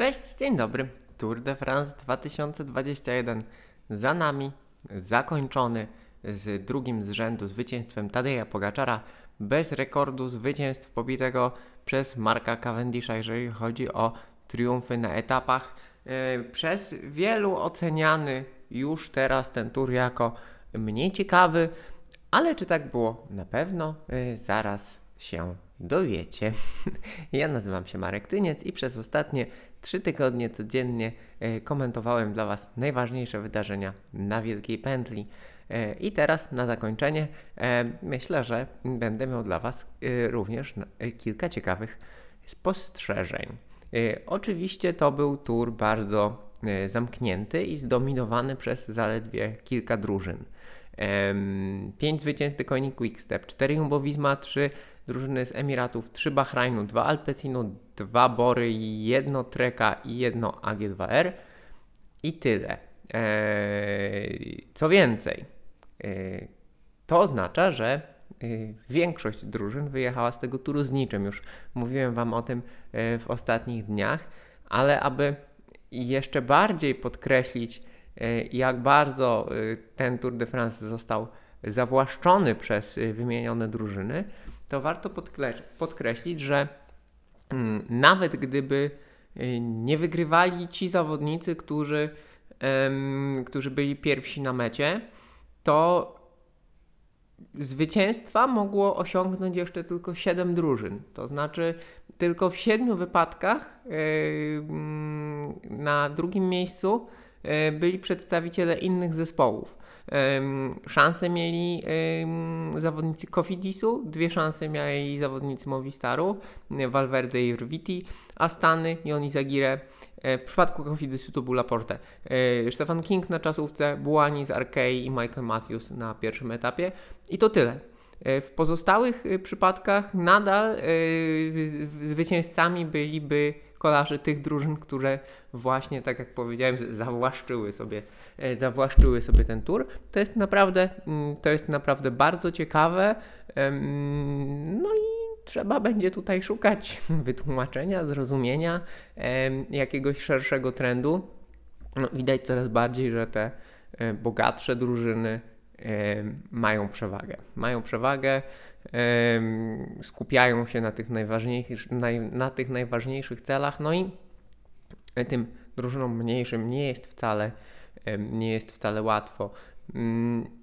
Cześć, dzień dobry. Tour de France 2021 za nami, zakończony z drugim z rzędu zwycięstwem Tadeja Pogaczara, bez rekordu zwycięstw pobitego przez Marka Cavendisha, jeżeli chodzi o triumfy na etapach. E, przez wielu oceniany już teraz ten tour jako mniej ciekawy, ale czy tak było? Na pewno e, zaraz się dowiecie. Ja nazywam się Marek Tyniec i przez ostatnie trzy tygodnie codziennie e, komentowałem dla Was najważniejsze wydarzenia na Wielkiej Pętli. E, I teraz na zakończenie e, myślę, że będę miał dla Was również kilka ciekawych spostrzeżeń. Oczywiście to był tour bardzo zamknięty i zdominowany przez zaledwie kilka drużyn. 5 zwycięzcy koni Quickstep, 4 Jumbo Visma, 3 drużyny z Emiratów, 3 Bahrajnu, 2 Alpecinu, 2 Bory, 1 Treka i 1 AG2R i tyle. Eee, co więcej, eee, to oznacza, że eee, większość drużyn wyjechała z tego turu z niczym. Już mówiłem Wam o tym e, w ostatnich dniach, ale aby jeszcze bardziej podkreślić, e, jak bardzo e, ten Tour de France został zawłaszczony przez wymienione drużyny, to warto podkreślić, że mm, nawet gdyby y, nie wygrywali ci zawodnicy, którzy, którzy byli pierwsi na mecie, to zwycięstwa mogło osiągnąć jeszcze tylko 7 drużyn. To znaczy, tylko w 7 wypadkach y, mm, na drugim miejscu y, byli przedstawiciele innych zespołów. Szanse mieli zawodnicy Cofidisu, dwie szanse mieli zawodnicy Movistaru, Valverde i Rviti, a Stany i Onizagire e, w przypadku Cofidisu to był Laporte. E, Stefan King na czasówce, Buani z Arkei i Michael Matthews na pierwszym etapie. I to tyle. E, w pozostałych przypadkach nadal zwycięzcami byliby kolarze tych drużyn, które właśnie, tak jak powiedziałem, zawłaszczyły sobie, e, zawłaszczyły sobie ten tour. To jest naprawdę, mm, to jest naprawdę bardzo ciekawe. No i trzeba będzie tutaj szukać wytłumaczenia, zrozumienia jakiegoś szerszego trendu. No, widać coraz bardziej, że te e, bogatsze drużyny mają przewagę. Mają przewagę skupiają się na tych najważniejszych, na tych najważniejszych celach, no i tym drużynom mniejszym nie jest wcale, nie jest wcale łatwo. Mm,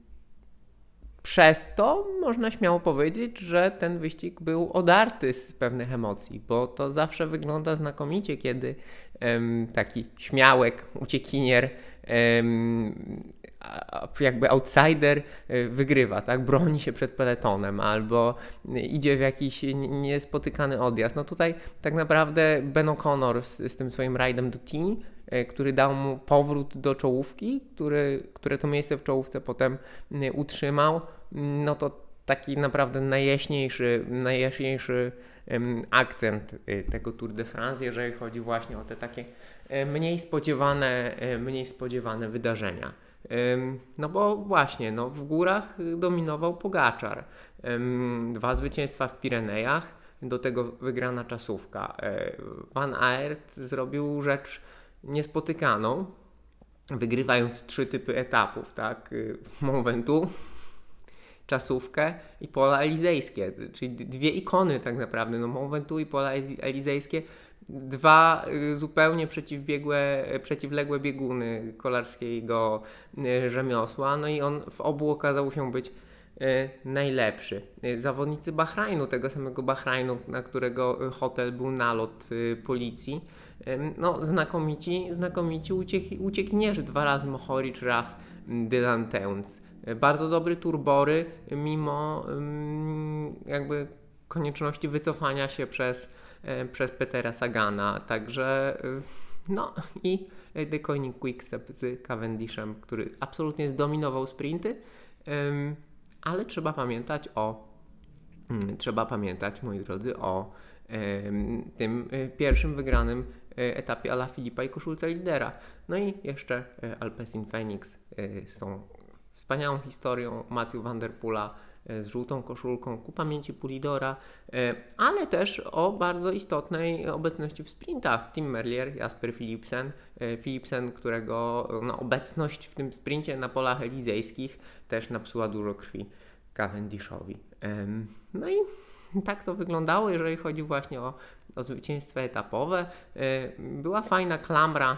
przez to można śmiało powiedzieć, że ten wyścig był odarty z pewnych emocji, bo to zawsze wygląda znakomicie, kiedy taki śmiałek, uciekinier jakby outsider y, wygrywa, tak? Broni się przed peletonem albo idzie w jakiś niespotykany odjazd. No tutaj tak naprawdę Ben O'Connor z, z tym swoim rajdem do Tini, y, który dał mu powrót do czołówki, który, które to miejsce w czołówce potem y, utrzymał, no to taki naprawdę najjaśniejszy, najjaśniejszy akcent tego Tour de France, jeżeli chodzi właśnie o te takie mniej spodziewane, mniej spodziewane wydarzenia. No bo właśnie, no w górach dominował Pogaczar. Dwa zwycięstwa w Pirenejach, do tego wygrana czasówka. E, Van Aert zrobił rzecz niespotykaną, wygrywając trzy typy etapów, tak? Mont Ventoux, czasówkę i pola elizejskie, czyli dwie ikony tak naprawdę, no Mont Ventoux i pola elizejskie. Dwa y, zupełnie przeciwbiegłe, przeciwległe bieguny kolarskiego y, rzemiosła, no i on w obu okazał się być y, najlepszy. Zawodnicy Bahrajnu, tego samego Bahrajnu, na którego hotel był nalot policji, no znakomici, znakomici uciek, uciekinierzy, dwa razy Mohoric, raz Dylan Teuns. Bardzo dobry turbory, mimo jakby konieczności wycofania się przez E, przez Petera Sagana, także e, no i The Coining Quickstep z Cavendishem, który absolutnie zdominował sprinty, ale trzeba pamiętać o mm, trzeba pamiętać, moi drodzy, o tym e, pierwszym wygranym etapie Ala Filipa i koszulce lidera. No i jeszcze Alpecin Phoenix z tą wspaniałą historią Matthew Van Der Poola z żółtą koszulką ku pamięci Pulidora, ale też o bardzo istotnej obecności w sprintach. Tim Merlier, Jasper Philipsen, Philipsen, którego no, obecność w tym sprincie na polach elizejskich też napsuła dużo krwi Cavendishowi. No i tak to wyglądało, jeżeli chodzi właśnie o, o zwycięstwa etapowe. Była fajna klamra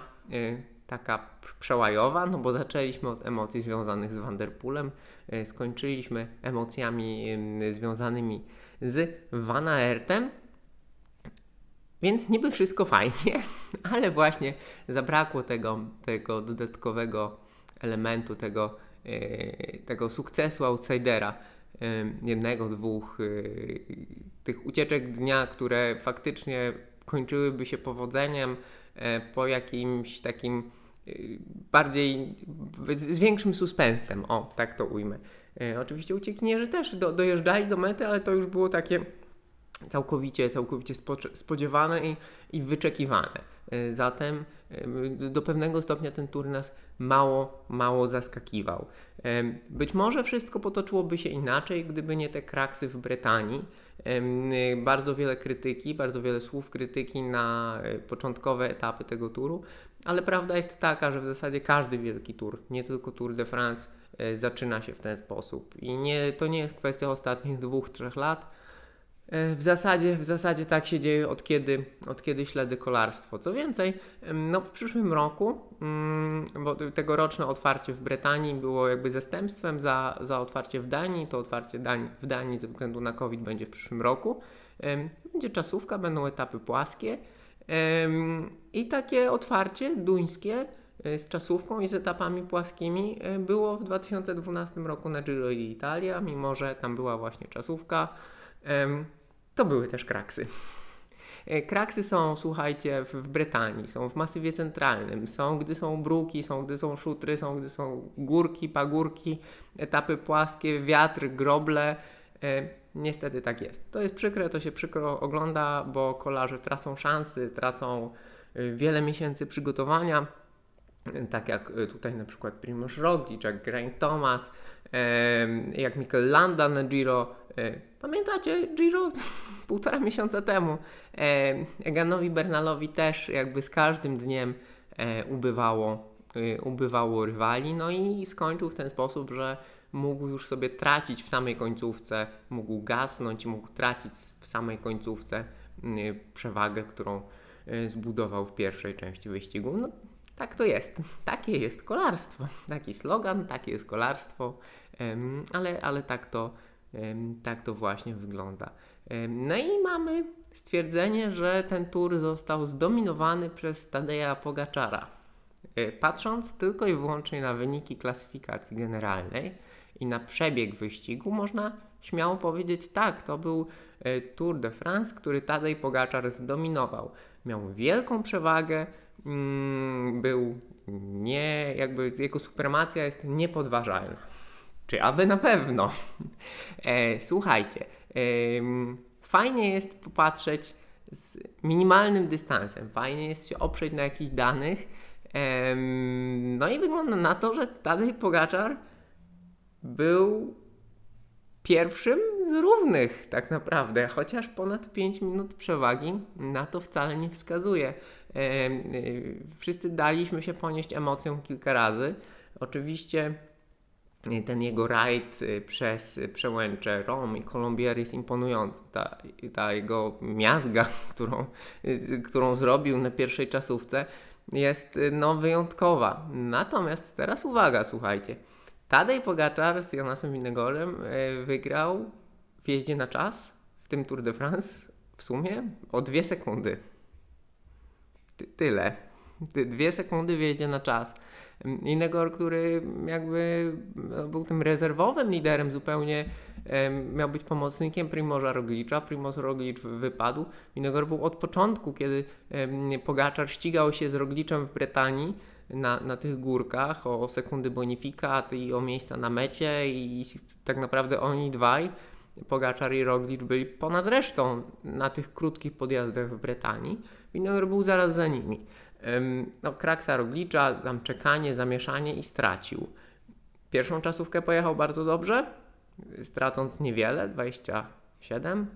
taka przełajowa, no bo zaczęliśmy od emocji związanych z Vanderpoolem, e, skończyliśmy emocjami związanymi z Van Aertem, więc niby wszystko fajnie, ale właśnie zabrakło tego, tego dodatkowego elementu, tego, e, tego sukcesu outsidera, jednego, dwóch e, tych ucieczek dnia, które faktycznie kończyłyby się powodzeniem po jakimś takim bardziej z większym suspensem, o tak to ujmę. E, oczywiście uciekinierzy też do, dojeżdżali do mety, ale to już było takie całkowicie, całkowicie spodziewane i, i wyczekiwane. E, zatem do pewnego stopnia ten tur nas mało, mało zaskakiwał. Być może wszystko potoczyłoby się inaczej, gdyby nie te kraksy w Brytanii. Bardzo wiele krytyki, bardzo wiele słów krytyki na początkowe etapy tego turu, ale prawda jest taka, że w zasadzie każdy wielki tour, nie tylko Tour de France, e, zaczyna się w ten sposób. I nie, to nie jest kwestia ostatnich dwóch, trzech lat. E, w zasadzie, w zasadzie tak się dzieje od kiedy, od kiedy śledzę kolarstwo. Co więcej, no w przyszłym roku, mm, bo tegoroczne otwarcie w Brytanii było jakby zastępstwem za, za otwarcie w Danii, to otwarcie Danii, w Danii ze względu na COVID będzie w przyszłym roku. Będzie czasówka, będą etapy płaskie. I takie otwarcie duńskie e, z czasówką i z etapami płaskimi e, było w 2012 roku na Giro d'Italia, mimo że tam była właśnie czasówka. To były też kraksy. E, kraksy są, słuchajcie, w Brytanii, są w Masywie Centralnym, są gdy są bruki, są gdy są szutry, są gdy są górki, pagórki, etapy płaskie, wiatr, groble. Niestety tak jest. To jest przykre, to się przykro ogląda, bo kolarze tracą szansy, tracą y, wiele miesięcy przygotowania, tak jak tutaj na przykład Primoz Roglic, jak Geraint Thomas, jak Mikel Landa na Giro. Pamiętacie Giro półtora miesiąca temu? Eganowi Bernalowi też jakby z każdym dniem e, ubywało, ubywało rywali, no i skończył w ten sposób, że mógł już sobie tracić w samej końcówce, mógł gasnąć, mógł tracić w samej końcówce przewagę, którą zbudował w pierwszej części wyścigu. No, tak to jest. Takie jest kolarstwo. Taki slogan, takie jest kolarstwo, ale, ale tak, to, tak to właśnie wygląda. No i mamy stwierdzenie, że ten tour został zdominowany przez Tadeja Pogaczara. E, patrząc tylko i wyłącznie na wyniki klasyfikacji generalnej, i na przebieg wyścigu, można śmiało powiedzieć tak, to był e, Tour de France, który Tadej Pogaczar zdominował. Miał wielką przewagę, mm, był nie, jakby jego supremacja jest niepodważalna. Czy aby na pewno? E, słuchajcie, e, fajnie jest popatrzeć z minimalnym dystansem, fajnie jest się oprzeć na jakichś danych. E, no i wygląda na to, że Tadej Pogaczar był pierwszym z równych tak naprawdę, chociaż ponad 5 minut przewagi na to wcale nie wskazuje. E, wszyscy daliśmy się ponieść emocją kilka razy. Oczywiście ten jego rajd przez przełęcze Rom i Colombier jest imponujący. Ta, ta jego miazga, którą, którą zrobił na pierwszej czasówce jest no, wyjątkowa. Natomiast teraz uwaga, słuchajcie. Tadej Pogaczar z Jonasem Winnegorem e, wygrał w jeździe na czas w tym Tour de France w sumie o dwie sekundy. Ty tyle. Ty dwie sekundy w jeździe na czas. Inegor, który jakby no, był tym rezerwowym liderem zupełnie, miał być pomocnikiem Primorza Roglicza. Primoz Roglic wypadł. Inegor był od początku, kiedy Pogaczar ścigał się z Rogliczem w Brytanii na, na tych górkach, o sekundy bonifikat i o miejsca na mecie i tak naprawdę oni dwaj, Pogaczar i Roglic byli ponad resztą na tych krótkich podjazdach w Brytanii. Winogron był zaraz za nimi. No, Kraksa Roglicza, tam czekanie, zamieszanie i stracił. Pierwszą czasówkę pojechał bardzo dobrze, stracąc niewiele, 27,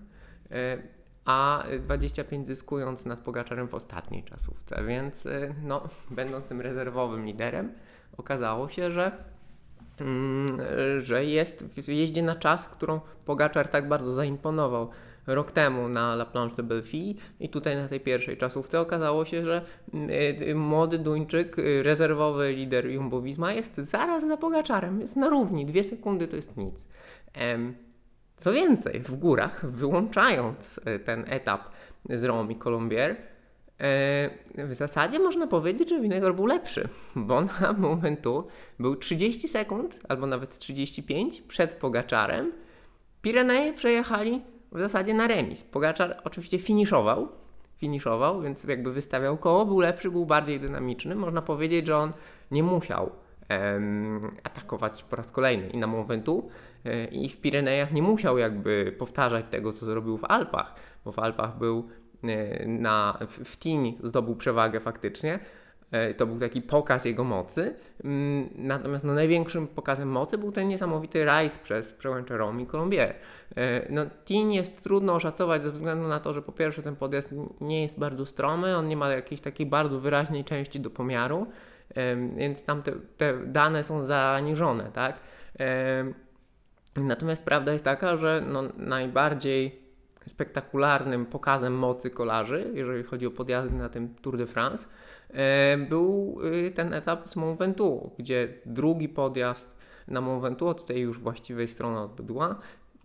a 25 zyskując nad Pogaczarem w ostatniej czasówce, więc no, będąc tym rezerwowym liderem, okazało się, że Mm, że jest w jeździe na czas, którą Pogaczar tak bardzo zaimponował rok temu na La Planche de Belfi i tutaj na tej pierwszej czasówce okazało się, że mm, y, młody Duńczyk, y, rezerwowy lider Jumbo-Visma jest zaraz za Pogaczarem, jest na równi, dwie sekundy to jest nic. Co więcej, w górach, wyłączając y, ten etap z Romy Colombier, w zasadzie można powiedzieć, że Winegor był lepszy, bo na momentu był 30 sekund, albo nawet 35 przed Pogaczarem. Pireneje przejechali w zasadzie na remis. Pogaczar oczywiście finiszował, finiszował, więc jakby wystawiał koło, był lepszy, był bardziej dynamiczny. Można powiedzieć, że on nie musiał em, atakować po raz kolejny i na momentu e, i w Pirenejach nie musiał jakby powtarzać tego, co zrobił w Alpach, bo w Alpach był E, na, w Tini zdobył przewagę faktycznie. E, to był taki pokaz jego mocy. Mm, natomiast no, największym pokazem mocy był ten niesamowity rajd przez przełęcze Rom i Colombier. E, no, Tin jest trudno oszacować ze względu na to, że po pierwsze ten podjazd nie jest bardzo stromy, on nie ma jakiejś takiej bardzo wyraźnej części do pomiaru, więc tam te, te dane są zaniżone, tak? Natomiast prawda jest taka, że no, najbardziej spektakularnym pokazem mocy kolarzy, jeżeli chodzi o podjazdy na tym Tour de France, e, był y, ten etap z Mont Ventoux, gdzie drugi podjazd na Mont Ventoux, tej już właściwej strony od bydła,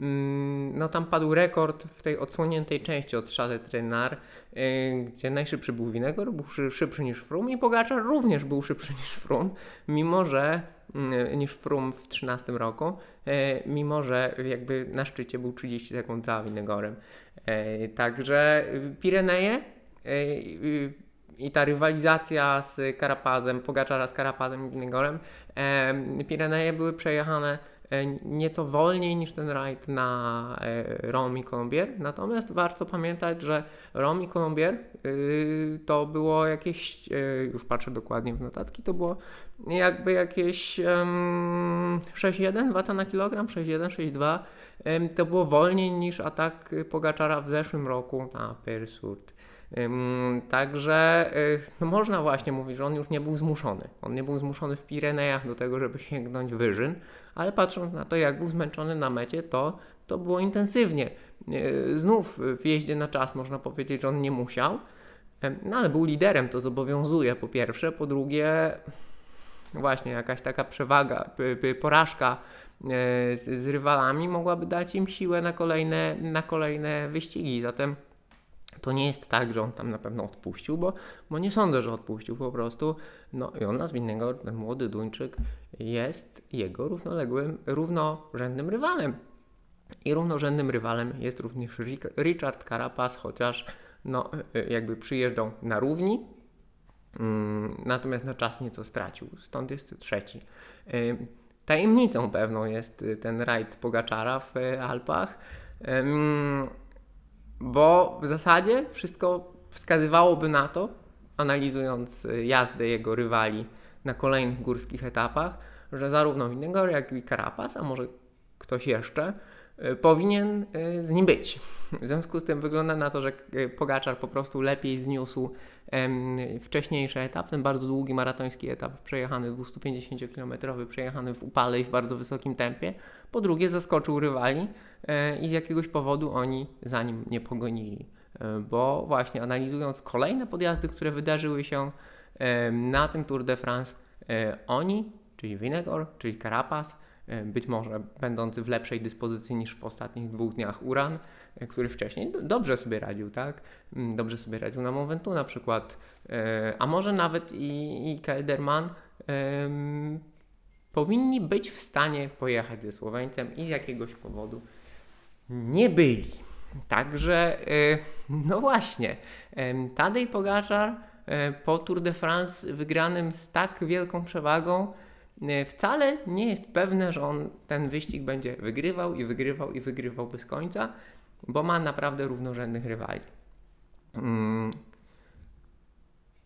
mm, no tam padł rekord w tej odsłoniętej części od Chalet Trenard, y, gdzie najszybszy był Winegor, był szybszy niż Froome i Pogaczar również był szybszy niż Froome, mimo że mm, niż Froome w 2013 roku, E, mimo że jakby na szczycie był 30 sekund za Winegorem. E, także Pireneje e, i ta rywalizacja z Karapazem, Pogaczara z Karapazem i Winegorem, Pireneje były przejechane nieco wolniej niż ten rajd na Rom i Colombier. Natomiast warto pamiętać, że Rom i Colombier to było jakieś, już patrzę dokładnie w notatki, to było jakby jakieś um, 6,1 wata na kilogram, 6,1, 6,2 um, to było wolniej niż atak Pogaczara w zeszłym roku na Persurt. Także no można właśnie mówić, że on już nie był zmuszony. On nie był zmuszony w Pirenejach do tego, żeby sięgnąć wyżyn, ale patrząc na to, jak był zmęczony na mecie, to, to było intensywnie. Znów w jeździe na czas można powiedzieć, że on nie musiał, no ale był liderem, to zobowiązuje po pierwsze, po drugie właśnie jakaś taka przewaga, porażka e, z, z rywalami mogłaby dać im siłę na kolejne, na kolejne wyścigi. Zatem to nie jest tak, że on tam na pewno odpuścił, bo, bo nie sądzę, że odpuścił po prostu. No i on nas winnego, ten młody Duńczyk jest jego równoległym, równorzędnym rywalem. I równorzędnym rywalem jest również Richard Carapaz, chociaż no, e, jakby przyjeżdżał na równi, Mm, natomiast na czas nieco stracił, stąd jest trzeci. Y, tajemnicą pewną jest ten rajd Pogaczara w Alpach, bo w zasadzie wszystko wskazywałoby na to, analizując jazdę jego rywali na kolejnych górskich etapach, że zarówno Winegor, jak i Carapaz, a może ktoś jeszcze, powinien z nim być. W związku z tym wygląda na to, że Pogaczar po prostu lepiej zniósł wcześniejszy etap, ten bardzo długi maratoński etap, przejechany 250-kilometrowy, przejechany w upale i w bardzo wysokim tempie. Po drugie, zaskoczył rywali i z jakiegoś powodu oni za nim nie pogonili. E, bo właśnie analizując kolejne podjazdy, które wydarzyły się na tym Tour de France, e, oni, czyli Winegor, czyli Carapaz, być może będący w lepszej dyspozycji niż w ostatnich dwóch dniach Uran, który wcześniej dobrze sobie radził, tak? Mm, dobrze sobie radził na Momentu na przykład, e, a może nawet i, i Kelderman powinni być w stanie pojechać ze Słoweńcem i z jakiegoś powodu nie byli. Także, e, no właśnie, Tadej Pogaczar e, po Tour de France wygranym z tak wielką przewagą wcale nie jest pewne, że on ten wyścig będzie wygrywał i wygrywał i wygrywał bez końca bo ma naprawdę równorzędnych rywali. Mm.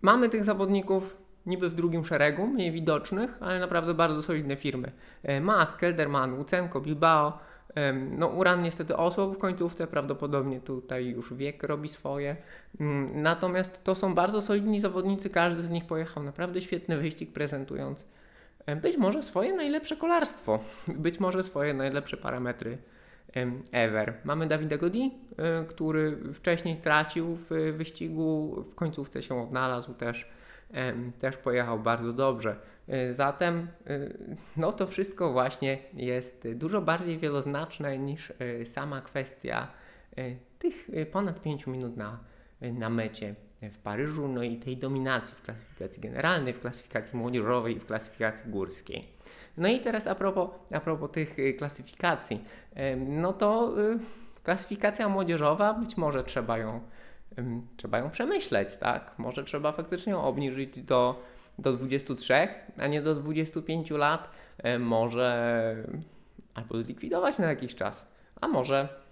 Mamy tych zawodników niby w drugim szeregu, mniej widocznych, ale naprawdę bardzo solidne firmy. E, Mas, Kelderman, Łucenko, Bilbao, No, Uran niestety osłabł w końcówce, prawdopodobnie tutaj już wiek robi swoje. Mm, natomiast to są bardzo solidni zawodnicy, każdy z nich pojechał naprawdę świetny wyścig, prezentując być może swoje najlepsze kolarstwo, być może swoje najlepsze parametry ever. Mamy Davida Godi, e, który wcześniej tracił w wyścigu, w końcówce się odnalazł też, też pojechał bardzo dobrze. E, zatem e, no to wszystko właśnie jest dużo bardziej wieloznaczne niż sama kwestia tych ponad 5 minut na, na mecie w Paryżu, no i tej dominacji w klasyfikacji generalnej, w klasyfikacji młodzieżowej i w klasyfikacji górskiej. No i teraz a propos, a propos tych klasyfikacji, no to klasyfikacja młodzieżowa, być może trzeba ją, trzeba ją przemyśleć, tak? Może trzeba faktycznie ją obniżyć do, do 23, a nie do 25 lat, może albo zlikwidować na jakiś czas, a może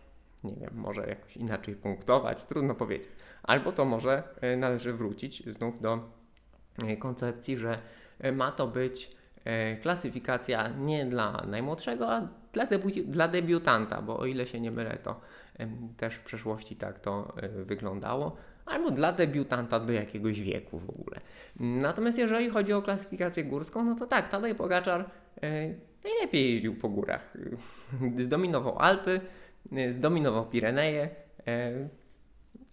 nie wiem, może jakoś inaczej punktować, trudno powiedzieć. Albo to może e, należy wrócić znów do e, koncepcji, że e, ma to być klasyfikacja nie dla najmłodszego, a dla, debi dla debiutanta, bo o ile się nie mylę, to też w przeszłości tak to wyglądało, albo dla debiutanta do jakiegoś wieku w ogóle. Natomiast jeżeli chodzi o klasyfikację górską, no to tak, Tadej Pogaczar najlepiej jeździł po górach. Zdominował Alpy, zdominował Pireneje,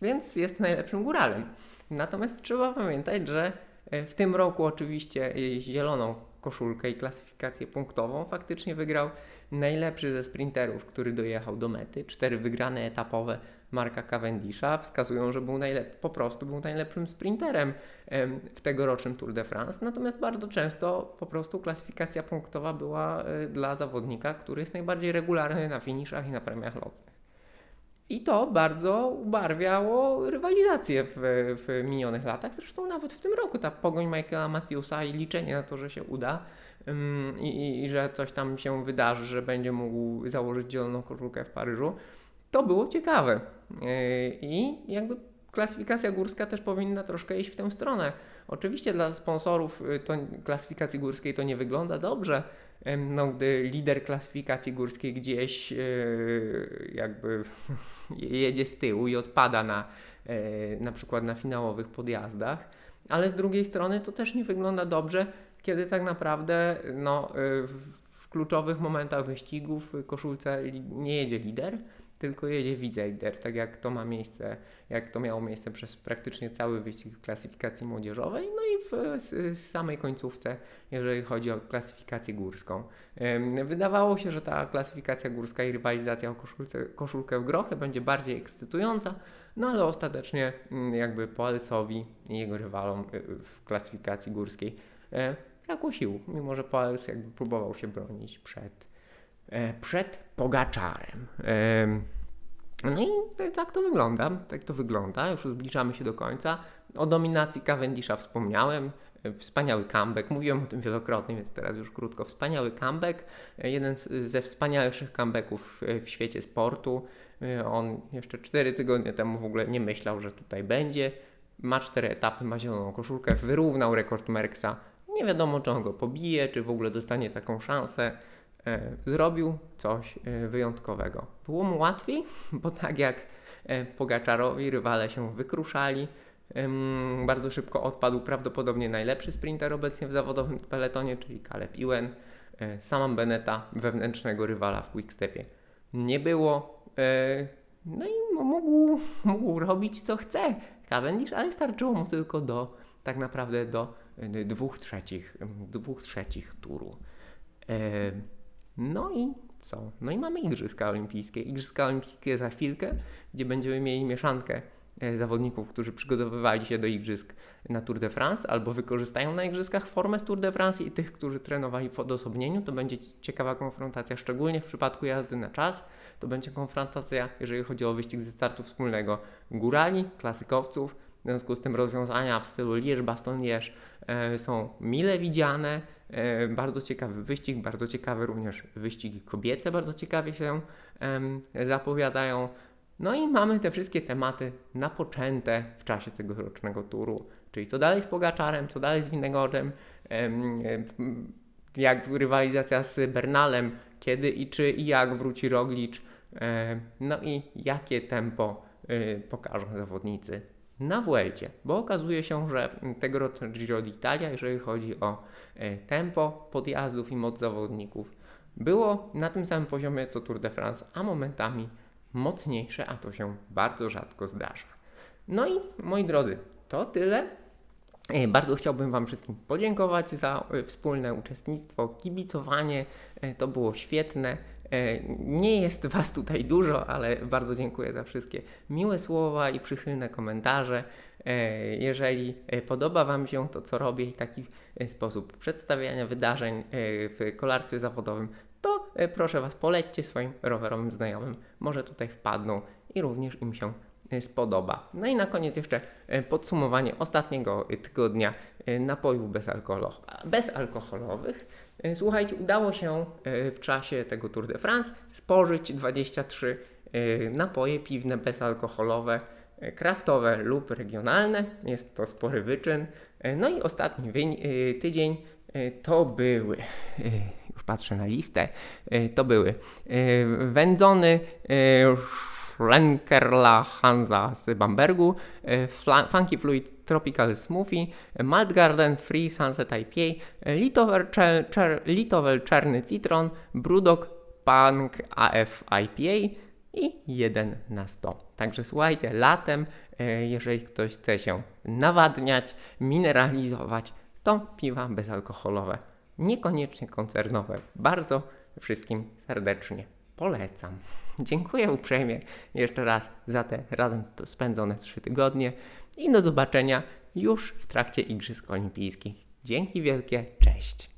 więc jest najlepszym góralem. Natomiast trzeba pamiętać, że e, w tym roku oczywiście zieloną koszulkę i klasyfikację punktową faktycznie wygrał najlepszy ze sprinterów, który dojechał do mety. Cztery wygrane etapowe Marka Cavendisha wskazują, że był najlep- po prostu był najlepszym sprinterem w tegorocznym Tour de France. Natomiast bardzo często po prostu klasyfikacja punktowa była e, dla zawodnika, który jest najbardziej regularny na finiszach i na premiach lotnych. I to bardzo ubarwiało rywalizację w, w minionych latach. Zresztą nawet w tym roku ta pogoń Michaela Matthewsa i liczenie na to, że się uda um, i, i, że coś tam się wydarzy, że będzie mógł założyć zieloną koszulkę w Paryżu, to było ciekawe. Yy, I jakby klasyfikacja górska też powinna troszkę iść w tę stronę. Oczywiście dla sponsorów y, to klasyfikacji górskiej to nie wygląda dobrze, no, gdy lider klasyfikacji górskiej gdzieś e, jakby jedzie z tyłu i odpada na, e, na przykład na finałowych podjazdach, ale z drugiej strony to też nie wygląda dobrze, kiedy tak naprawdę no, e, w kluczowych momentach wyścigów koszulce nie jedzie lider, tylko jedzie widzelider, tak jak to ma miejsce, jak to miało miejsce przez praktycznie cały wyścig w klasyfikacji młodzieżowej, no i w, samej końcówce, jeżeli chodzi o klasyfikację górską. Wydawało się, że ta klasyfikacja górska i rywalizacja o koszulce, koszulkę w grochy będzie bardziej ekscytująca, no ale ostatecznie mm, jakby Poelsowi i jego rywalom y, w klasyfikacji górskiej e, brakło sił, mimo że Poels jakby próbował się bronić przed przed Pogaczarem. No i tak to wygląda, tak to wygląda, już zbliżamy się do końca. O dominacji Cavendisha wspomniałem, e, wspaniały comeback, mówiłem o tym wielokrotnie, więc teraz już krótko. Wspaniały comeback, e, jeden ze wspanialszych comebacków w świecie sportu. On jeszcze 4 tygodnie temu w ogóle nie myślał, że tutaj będzie. Ma cztery etapy, ma zieloną koszulkę, wyrównał rekord Merksa. Nie wiadomo, czy on go pobije, czy w ogóle dostanie taką szansę. E, zrobił coś e, wyjątkowego. Było mu łatwiej, bo tak jak e, Pogaczarowi rywale się wykruszali, bardzo szybko odpadł prawdopodobnie najlepszy sprinter obecnie w zawodowym peletonie, czyli Caleb Ewan. Sama Beneta, wewnętrznego rywala w Quickstepie nie było. No i mógł, mógł robić co chce Cavendish, ale starczyło mu tylko do tak naprawdę do dwóch trzecich, dwóch trzecich turu. No i co? No i mamy Igrzyska Olimpijskie. Igrzyska Olimpijskie za chwilkę, gdzie będziemy mieli mieszankę e, zawodników, którzy przygotowywali się do Igrzysk na Tour de France albo wykorzystają na Igrzyskach formę z Tour de France i tych, którzy trenowali w odosobnieniu. To będzie ciekawa konfrontacja, szczególnie w przypadku jazdy na czas. To będzie konfrontacja, jeżeli chodzi o wyścig ze startu wspólnego górali, klasykowców. W związku z tym rozwiązania w stylu Lierz-Baston-Lierz e, są mile widziane bardzo ciekawy wyścig, bardzo ciekawe również wyścigi kobiece, bardzo ciekawie się zapowiadają. No i mamy te wszystkie tematy napoczęte w czasie tegorocznego turu, czyli co dalej z Pogaczarem, co dalej z Winegorzem, jak rywalizacja z Bernalem, kiedy i czy i jak wróci Roglic, e, no i jakie tempo e, pokażą zawodnicy na Vuelcie, bo okazuje się, że tegoroczne Giro d'Italia, jeżeli chodzi o e, tempo podjazdów i moc zawodników, było na tym samym poziomie co Tour de France, a momentami mocniejsze, a to się bardzo rzadko zdarza. No i moi drodzy, to tyle. E, Bardzo chciałbym Wam wszystkim podziękować za e, wspólne uczestnictwo, kibicowanie. To było świetne. E, Nie jest Was tutaj dużo, ale bardzo dziękuję za wszystkie miłe słowa i przychylne komentarze. E, Jeżeli e, podoba Wam się to, co robię i taki sposób przedstawiania wydarzeń w kolarstwie zawodowym, to proszę Was, polećcie swoim rowerowym znajomym. Może tutaj wpadną i również im się spodoba. No i na koniec jeszcze podsumowanie ostatniego tygodnia napojów bezalkoholo- bezalkoholowych. E, Słuchajcie, udało się e, w czasie tego Tour de France spożyć 23 e, napoje piwne bezalkoholowe, kraftowe lub regionalne. Jest to spory wyczyn. No i ostatni tydzień to były, już patrzę na listę, to były wędzony Schlenkerla Hansa z Bambergu, e, Funky Fluid Tropical Smoothie, Malt Garden Free Sunset IPA, Litower, czer, czer, Czarny Citron, Brudok Punk AF IPA i 1 na 100. Także słuchajcie, latem, e, jeżeli ktoś chce się nawadniać, mineralizować, to piwa bezalkoholowe, niekoniecznie koncernowe. Bardzo wszystkim serdecznie polecam. Dziękuję uprzejmie jeszcze raz za te razem spędzone trzy tygodnie i do zobaczenia już w trakcie Igrzysk Olimpijskich. Dzięki wielkie, cześć.